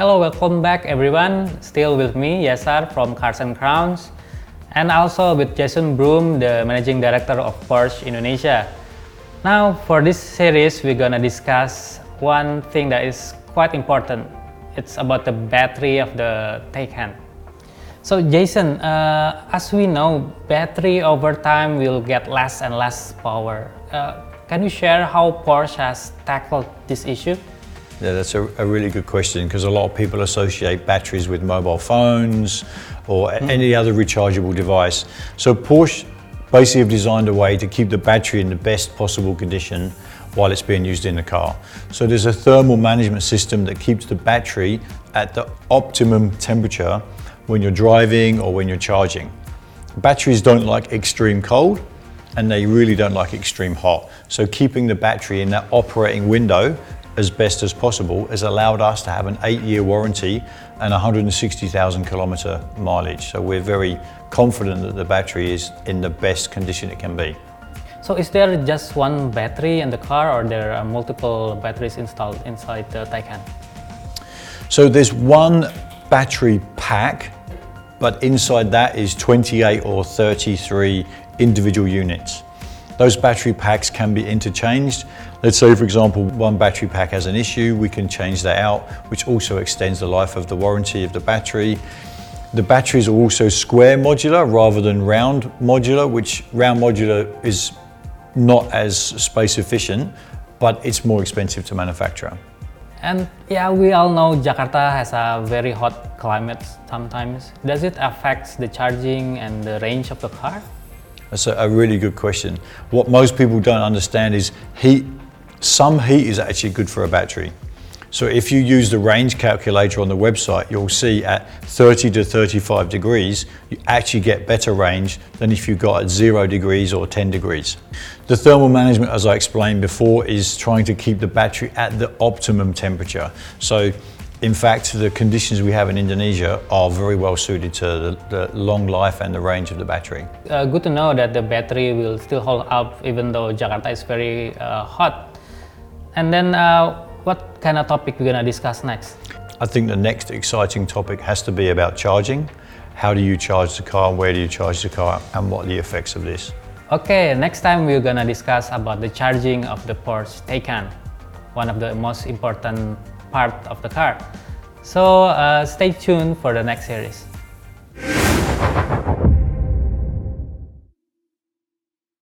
Hello, welcome back everyone. Still with me, Yasar from Cars and Crowns, and also with Jason Broom, the Managing Director of Porsche Indonesia. Now, for this series, we're gonna discuss one thing that is quite important. It's about the battery of the Taycan. So, Jason, uh, as we know, battery over time will get less and less power. Uh, can you share how Porsche has tackled this issue? Yeah, that's a, a really good question because a lot of people associate batteries with mobile phones or Hmm. any other rechargeable device. So Porsche basically have designed a way to keep the battery in the best possible condition while it's being used in the car. So there's a thermal management system that keeps the battery at the optimum temperature when you're driving or when you're charging. Batteries don't like extreme cold and they really don't like extreme hot. So keeping the battery in that operating window as best as possible has allowed us to have an eight year warranty and 160,000 kilometer mileage. So we're very confident that the battery is in the best condition it can be. So, is there just one battery in the car, or there are multiple batteries installed inside the Taycan? So there's one battery pack, but inside that is 28 or 33 individual units. Those battery packs can be interchanged. Let's say, for example, one battery pack has an issue, we can change that out, which also extends the life of the warranty of the battery. The batteries are also square modular rather than round modular, which round modular is not as space efficient, but it's more expensive to manufacture. And yeah, we all know Jakarta has a very hot climate sometimes. Does it affect the charging and the range of the car? That's a, a really good question. What most people don't understand is heat. Some heat is actually good for a battery. So if you use the range calculator on the website, you'll see at 30 to 35 degrees, you actually get better range than if you got at zero degrees or 10 degrees. The thermal management, as I explained before, is trying to keep the battery at the optimum temperature. So in fact, the conditions we have in Indonesia are very well suited to the, the long life and the range of the battery. Uh, good to know that the battery will still hold up even though Jakarta is very uh, hot. And then, uh, what kind of topic we're gonna discuss next? I think the next exciting topic has to be about charging. How do you charge the car? Where do you charge the car? And what are the effects of this? Okay, next time we're gonna discuss about the charging of the Porsche Taycan, one of the most important part of the car. So uh, stay tuned for the next series.